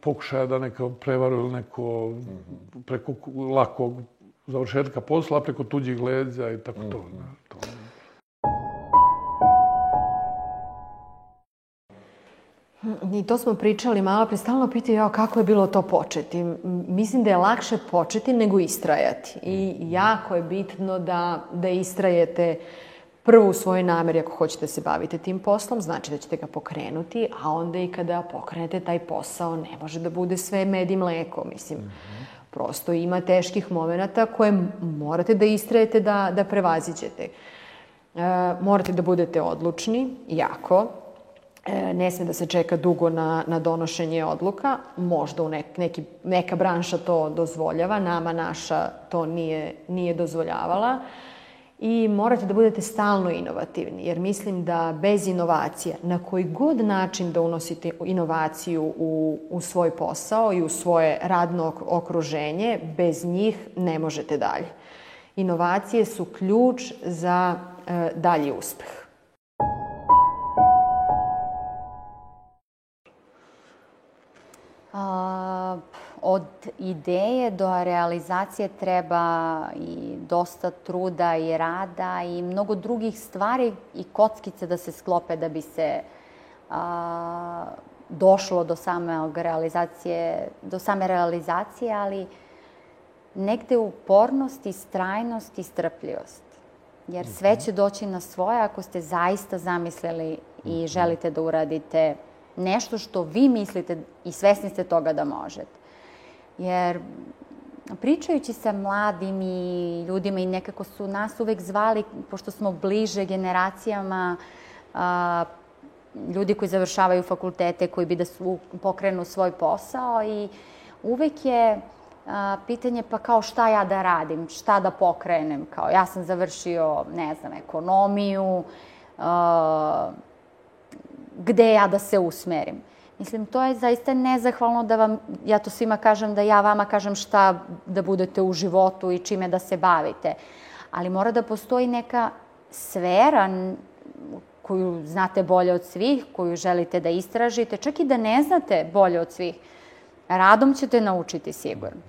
pokušaja da neka prevaru ili neko mm -hmm. preko lakog završetka posla, preko tuđih leđa i tako mm -hmm. to. Ne, to. I to smo pričali malo pre, stalno pitaju ja, kako je bilo to početi. Mislim da je lakše početi nego istrajati. I jako je bitno da, da istrajete uh, prvo u svojoj nameri ako hoćete da se bavite tim poslom, znači da ćete ga pokrenuti, a onda i kada pokrenete taj posao ne može da bude sve med i mleko, mislim. Mm -hmm. Prosto ima teških momenta koje morate da istrajete da, da prevaziđete. E, morate da budete odlučni, jako. E, ne sme da se čeka dugo na, na donošenje odluka. Možda u nek, neki, neka branša to dozvoljava, nama naša to nije, nije dozvoljavala. I morate da budete stalno inovativni, jer mislim da bez inovacija, na koji god način da unosite inovaciju u, u svoj posao i u svoje radno okruženje, bez njih ne možete dalje. Inovacije su ključ za e, dalji uspeh. A, od ideje do realizacije treba i dosta truda i rada i mnogo drugih stvari i kockice da se sklope da bi se a, došlo do same realizacije, do same realizacije, ali negde upornost i strajnost i strpljivost. Jer sve će doći na svoje ako ste zaista zamislili i želite da uradite nešto što vi mislite i svesni ste toga da možete. Jer pričajući sa mladim i ljudima i nekako su nas uvek zvali, pošto smo bliže generacijama, a, ljudi koji završavaju fakultete, koji bi da su, pokrenu svoj posao i uvek je a, pitanje pa kao šta ja da radim, šta da pokrenem, kao ja sam završio, ne znam, ekonomiju, a, gde ja da se usmerim. Mislim, to je zaista nezahvalno da vam, ja to svima kažem, da ja vama kažem šta da budete u životu i čime da se bavite. Ali mora da postoji neka sfera koju znate bolje od svih, koju želite da istražite, čak i da ne znate bolje od svih. Radom ćete naučiti sigurno.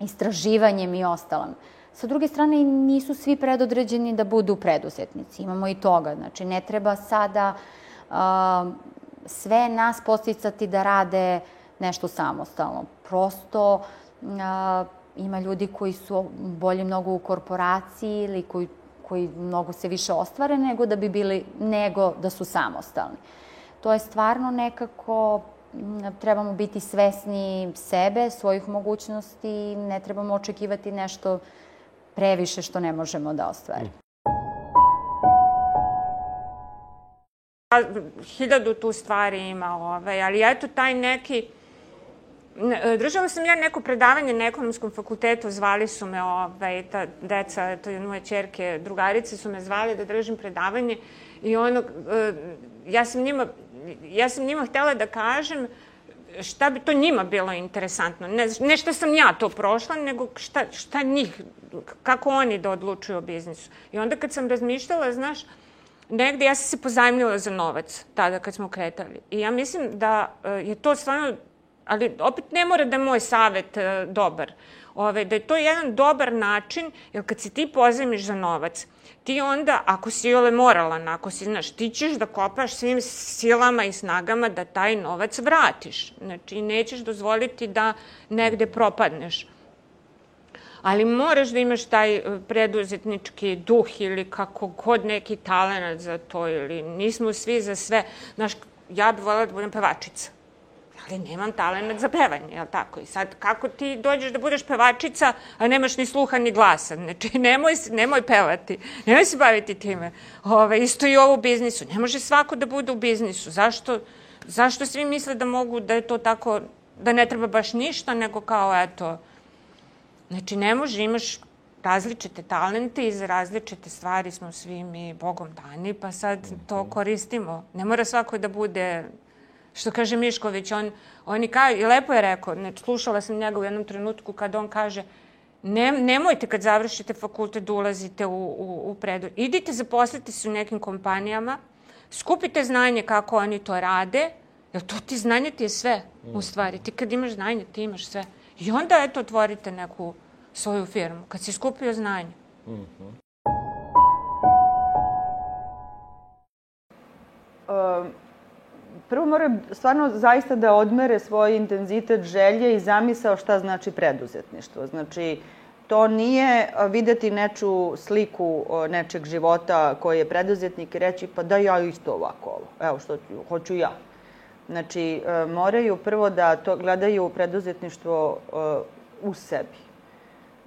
Istraživanjem i ostalom. Sa druge strane, nisu svi predodređeni da budu preduzetnici. Imamo i toga. Znači, ne treba sada uh, sve nas posticati da rade nešto samostalno. Prosto a, ima ljudi koji su bolje mnogo u korporaciji ili koji, koji mnogo se više ostvare nego da bi bili, nego da su samostalni. To je stvarno nekako trebamo biti svesni sebe, svojih mogućnosti, ne trebamo očekivati nešto previše što ne možemo da ostvarimo. Hiljadu tu stvari ima, ovaj, ali eto taj neki... Držala sam ja neko predavanje na ekonomskom fakultetu, zvali su me, ovaj, ta deca, to je moje čerke, drugarice su me zvali da držim predavanje i ono, e, ja sam njima, ja sam njima htela da kažem šta bi to njima bilo interesantno. Ne, ne šta sam ja to prošla, nego šta, šta njih, kako oni da odlučuju o biznisu. I onda kad sam razmišljala, znaš, negde ja sam se pozajmljala za novac tada kad smo kretali. I ja mislim da e, je to stvarno, ali opet ne mora da je moj savet e, dobar. Ove, da je to jedan dobar način, jer kad se ti pozajmiš za novac, ti onda, ako si ole moralan, ako si, znaš, ti ćeš da kopaš svim silama i snagama da taj novac vratiš. Znači, nećeš dozvoliti da negde propadneš ali moraš da imaš taj e, preduzetnički duh ili kako god neki talent za to ili nismo svi za sve. Znaš, ja bih voljela da budem pevačica, ali nemam talent za pevanje, jel tako? I sad, kako ti dođeš da budeš pevačica, a nemaš ni sluha ni glasa? Znači, nemoj, nemoj pevati, nemoj se baviti time. Ove, isto i ovo u biznisu. Ne može svako da bude u biznisu. Zašto, zašto svi misle da mogu, da je to tako, da ne treba baš ništa, nego kao, eto, Znači, ne može, imaš različite talente i za različite stvari smo svi mi Bogom dani, pa sad to koristimo. Ne mora svako da bude, što kaže Mišković, on, on i, ka, i lepo je rekao, ne, slušala sam njega u jednom trenutku kad on kaže, ne, nemojte kad završite fakultet da ulazite u, u, u predu. Idite zaposlite se u nekim kompanijama, skupite znanje kako oni to rade, jer to ti znanje ti je sve, u stvari. Ti kad imaš znanje, ti imaš sve. I onda, eto, otvorite neku svoju firmu, kad si skupio znanje. Mm -hmm. uh, prvo moraju stvarno zaista da odmere svoj intenzitet želje i zamisao šta znači preduzetništvo. Znači, to nije videti neču sliku nečeg života koji je preduzetnik i reći pa da ja isto ovako ovo. Evo što hoću ja. Znači, e, moraju prvo da to gledaju preduzetništvo e, u sebi.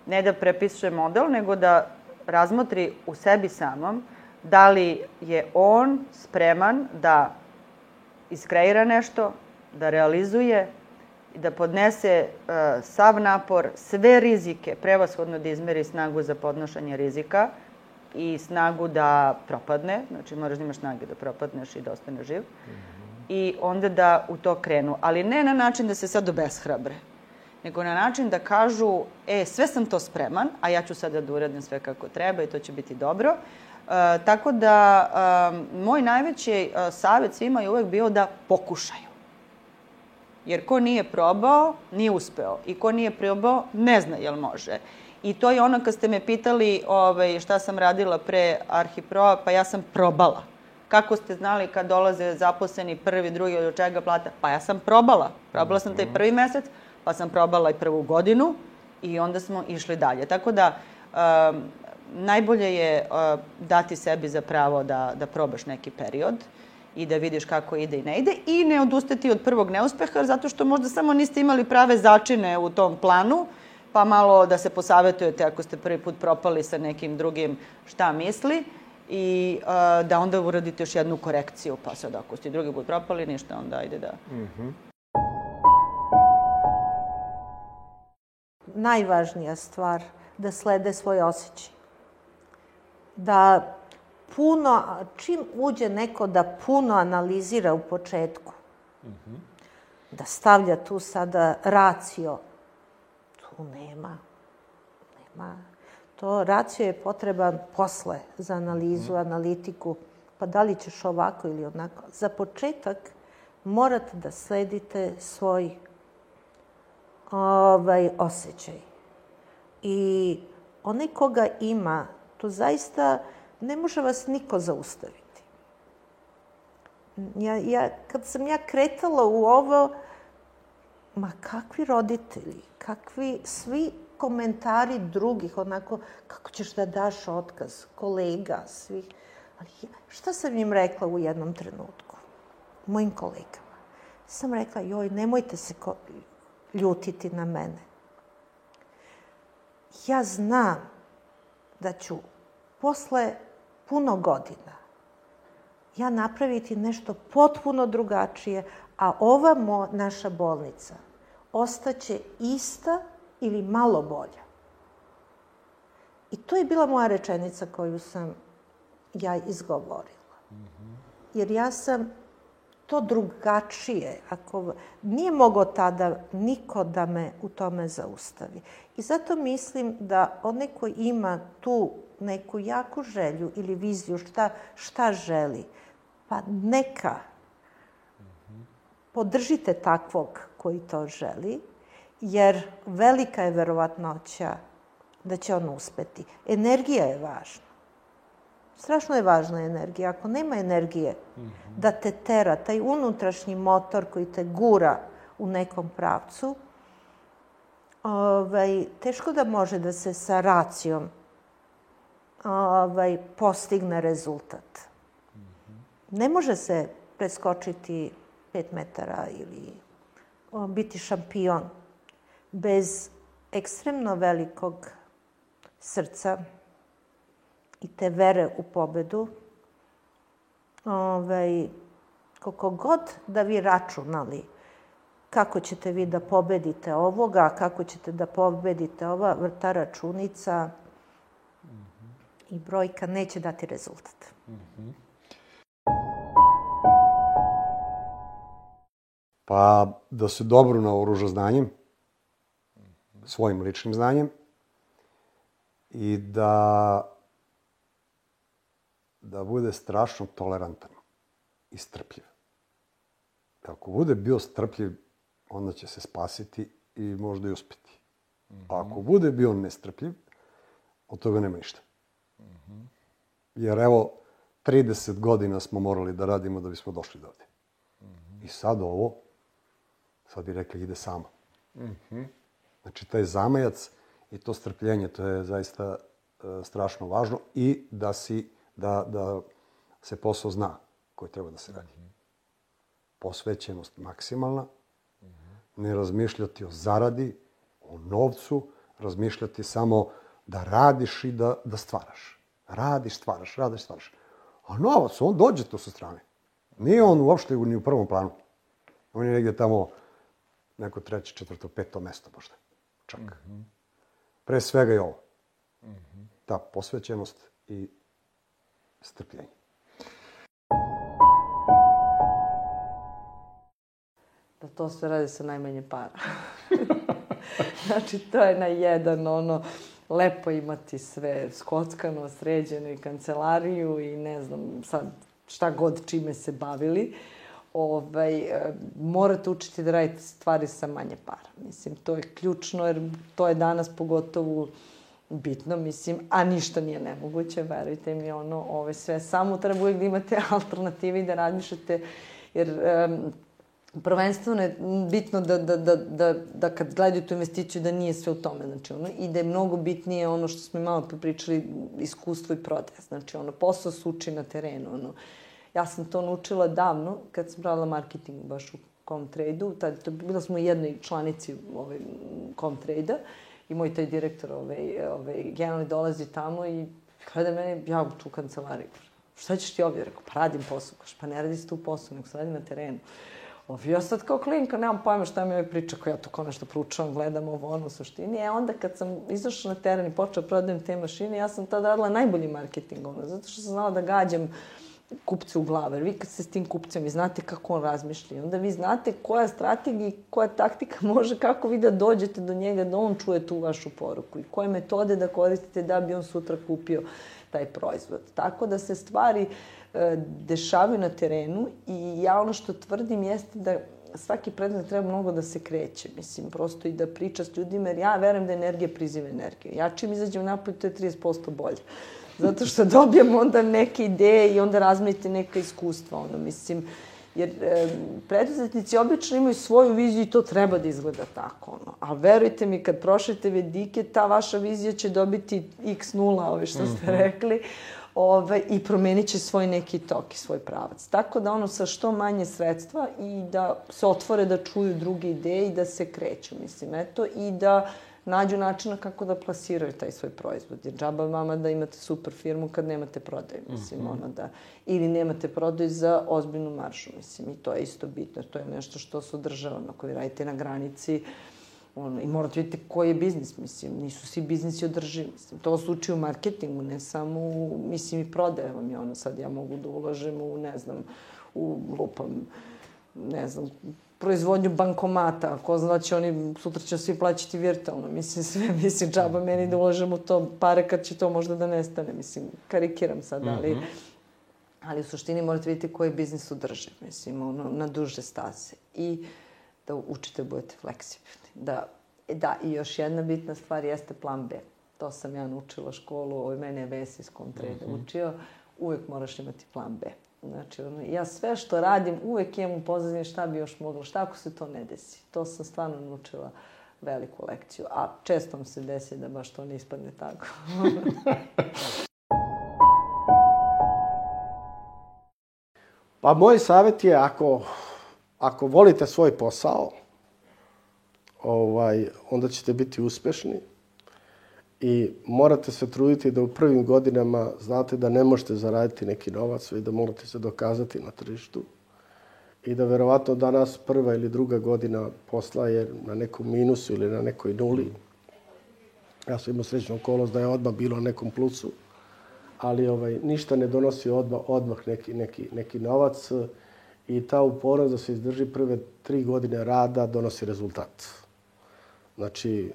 Ne da prepiše model, nego da razmotri u sebi samom da li je on spreman da iskreira nešto, da realizuje i da podnese uh, sav napor, sve rizike, prevashodno da izmeri snagu za podnošanje rizika i snagu da propadne, znači moraš da imaš snage da propadneš i da ostaneš živ, i onda da u to krenu. Ali ne na način da se sad obeshrabre, nego na način da kažu, e, sve sam to spreman, a ja ću sada da uradim sve kako treba i to će biti dobro. E, tako da, e, moj najveći e, savjet svima je uvek bio da pokušaju. Jer ko nije probao, nije uspeo. I ko nije probao, ne zna jel može. I to je ono kad ste me pitali ovaj, šta sam radila pre Arhiproa, pa ja sam probala. Kako ste znali kad dolaze zaposleni prvi, drugi, od čega plata? Pa ja sam probala. Probala sam taj prvi mesec, pa sam probala i prvu godinu i onda smo išli dalje. Tako da, um, najbolje je uh, dati sebi za pravo da, da probaš neki period i da vidiš kako ide i ne ide i ne odustati od prvog neuspeha zato što možda samo niste imali prave začine u tom planu pa malo da se posavetujete ako ste prvi put propali sa nekim drugim šta misli i uh, da onda uradite još jednu korekciju pa sad ako ste drugi put propali ništa onda ajde da Mm -hmm. Najvažnija stvar da slede svoj osjećaj. Da puno, čim uđe neko da puno analizira u početku, mm -hmm. da stavlja tu sada racio, tu nema. Nema. To racio je potreban posle za analizu, mm analitiku, pa da li ćeš ovako ili onako. Za početak morate da sledite svoj ovaj, osjećaj. I onaj koga ima, to zaista ne može vas niko zaustaviti. Ja, ja, kad sam ja kretala u ovo, ma kakvi roditelji, kakvi svi komentari drugih, onako, kako ćeš da daš otkaz, kolega, svih. Ali šta sam im rekla u jednom trenutku? Mojim kolegama. Sam rekla, joj, nemojte se ljutiti na mene. Ja znam da ću posle puno godina ja napraviti nešto potpuno drugačije, a ova mo, naša bolnica ostaće ista ili malo bolja. I to je bila moja rečenica koju sam ja izgovorila. Jer ja sam to drugačije, ako nije mogo tada niko da me u tome zaustavi. I zato mislim da onaj ko ima tu neku jaku želju ili viziju šta, šta želi, pa neka podržite takvog koji to želi, jer velika je verovatnoća da će on uspeti. Energija je važna. Strašno je važna energija. Ako nema energije mm -hmm. da te tera, taj unutrašnji motor koji te gura u nekom pravcu, ovaj, teško da može da se sa racijom ovaj, postigne rezultat. Mm -hmm. Ne može se preskočiti pet metara ili biti šampion bez ekstremno velikog srca i te vere u pobedu. Ovaj, koliko god da vi računali kako ćete vi da pobedite ovoga, kako ćete da pobedite ova, ta računica mm -hmm. i brojka neće dati rezultat. Mm -hmm. Pa da se dobro naoruža znanjem, svojim ličnim znanjem i da da bude strašno tolerantan i strpljiv. Ako bude bio strpljiv, onda će se spasiti i možda i uspeti. Mm -hmm. A ako bude bio nestrpljiv, od toga nema ništa. Mm -hmm. Jer evo, 30 godina smo morali da radimo da bismo došli do ovde. Mm -hmm. I sad ovo, sad bi rekli, ide samo. Mm -hmm. Znači, taj zamajac i to strpljenje, to je zaista e, strašno važno i da si, da, da se posao zna koji treba da se radi. Posvećenost maksimalna, ne razmišljati o zaradi, o novcu, razmišljati samo da radiš i da, da stvaraš. Radiš, stvaraš, radiš, stvaraš. A novac, on dođe to sa strane. Nije on uopšte ni u prvom planu. On je negdje tamo neko treće, četvrto, peto mesto možda. Čak. Mm -hmm. Pre svega je ovo. Mm -hmm. Ta posvećenost i strpljenje. da to sve radi sa najmanje para. znači, to je na jedan, ono, lepo imati sve skockano, sređeno i kancelariju i ne znam sad šta god čime se bavili. Ovaj, e, morate učiti da radite stvari sa manje para. Mislim, to je ključno jer to je danas pogotovo bitno, mislim, a ništa nije nemoguće, verujte mi, ono, ove sve, samo treba uvijek da imate alternative i da razmišljate, jer um, prvenstveno je bitno da, da, da, da, da kad gledaju tu investiciju da nije sve u tome, znači ono, i da je mnogo bitnije ono što smo malo pričali, iskustvo i prodaja, znači ono, posao se uči na terenu, ono, ja sam to naučila davno, kad sam radila marketing baš u Comtrade-u, tad, to bila smo u jednoj članici ovaj, Comtrade-a, i moj taj direktor, ovaj, ovaj, generalni dolazi tamo i gleda mene, ja tu kancelariju, šta ćeš ti ovdje? Rekao, pa radim posao. Kaže, pa ne radi se tu posao, nego se radi na terenu. Ovi, ja sad kao klinka, nemam pojma šta mi ovaj priča, koja ja to kao nešto proučavam, gledam ovo, ono, u suštini. E onda kad sam izašla na teren i počela da prodajem te mašine, ja sam tada radila najbolji marketing, ono, zato što sam znala da gađam kupce u glave. Jer vi kad ste s tim kupcem i znate kako on razmišlja, onda vi znate koja strategija i koja taktika može, kako vi da dođete do njega, da on čuje tu vašu poruku i koje metode da koristite da bi on sutra kupio taj proizvod. Tako da se stvari e, dešavaju na terenu i ja ono što tvrdim jeste da svaki predmet treba mnogo da se kreće, mislim, prosto i da priča s ljudima, jer ja verujem da energija priziva energiju. Ja čim izađem napolje, to je 30% bolje. Zato što dobijam onda neke ideje i onda razmenite neka iskustva, ono, mislim, jer e, preduzetnici obično imaju svoju viziju i to treba da izgleda tako, ono. A verujte mi, kad prošete vedike, ta vaša vizija će dobiti x nula, ove što ste Mhm. rekli, ove, i promenit će svoj neki tok i svoj pravac. Tako da ono sa što manje sredstva i da se otvore da čuju druge ideje i da se kreću, mislim, eto, i da nađu načina kako da plasiraju taj svoj proizvod. Jer džaba vama da imate super firmu kad nemate prodaju, mislim, Mhm. ono da, ili nemate prodaju za ozbiljnu maršu, mislim, i to je isto bitno, to je nešto što se održava, ako vi radite na granici, ono, i morate vidjeti koji je biznis, mislim, nisu svi biznisi održivi, mislim, to se uči u marketingu, ne samo u, mislim, i prodaje vam je ono, sad ja mogu da ulažem u, ne znam, u lupam, ne znam, proizvodnju bankomata, ko zna da će oni, sutra će svi plaćati virtualno, mislim, sve, mislim, džaba meni da ulažem u to pare kad će to možda da nestane, mislim, karikiram sad, ali, Mhm. ali u suštini morate vidjeti koji biznis održiv, mislim, ono, na duže staze. I da učite da budete fleksibilni. Da, da, i još jedna bitna stvar jeste plan B. To sam ja naučila školu, ovaj mene je Vesi iz Comtrade Mhm. učio, uvek moraš imati plan B. Znači, ono, ja sve što radim, uvek imam u pozadini šta bi još moglo, šta ako se to ne desi. To sam stvarno naučila veliku lekciju, a često vam se desi da baš to ne ispadne tako. Pa moj savjet je ako, ako volite svoj posao, ovaj, onda ćete biti uspešni i morate se truditi da u prvim godinama znate da ne možete zaraditi neki novac, već da morate se dokazati na tržištu i da verovatno danas prva ili druga godina posla je na nekom minusu ili na nekoj nuli. Ja sam imao srećnu okolost da je odmah bilo na nekom plusu, ali ovaj, ništa ne donosi odmah, odmah neki, neki, neki novac i ta upornost da se izdrži prve tri godine rada donosi rezultat. Znači,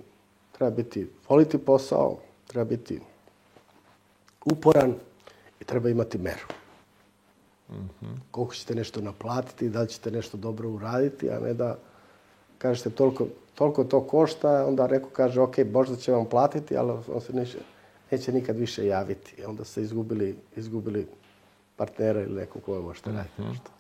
treba biti, voliti posao, treba biti uporan i treba imati meru. Koliko ćete nešto naplatiti, da li ćete nešto dobro uraditi, a ne da kažete toliko, toliko to košta, onda neko kaže, ok, možda će vam platiti, ali on se neće, neće nikad više javiti. I onda ste izgubili, izgubili partnera ili nekog koga možete raditi nešto.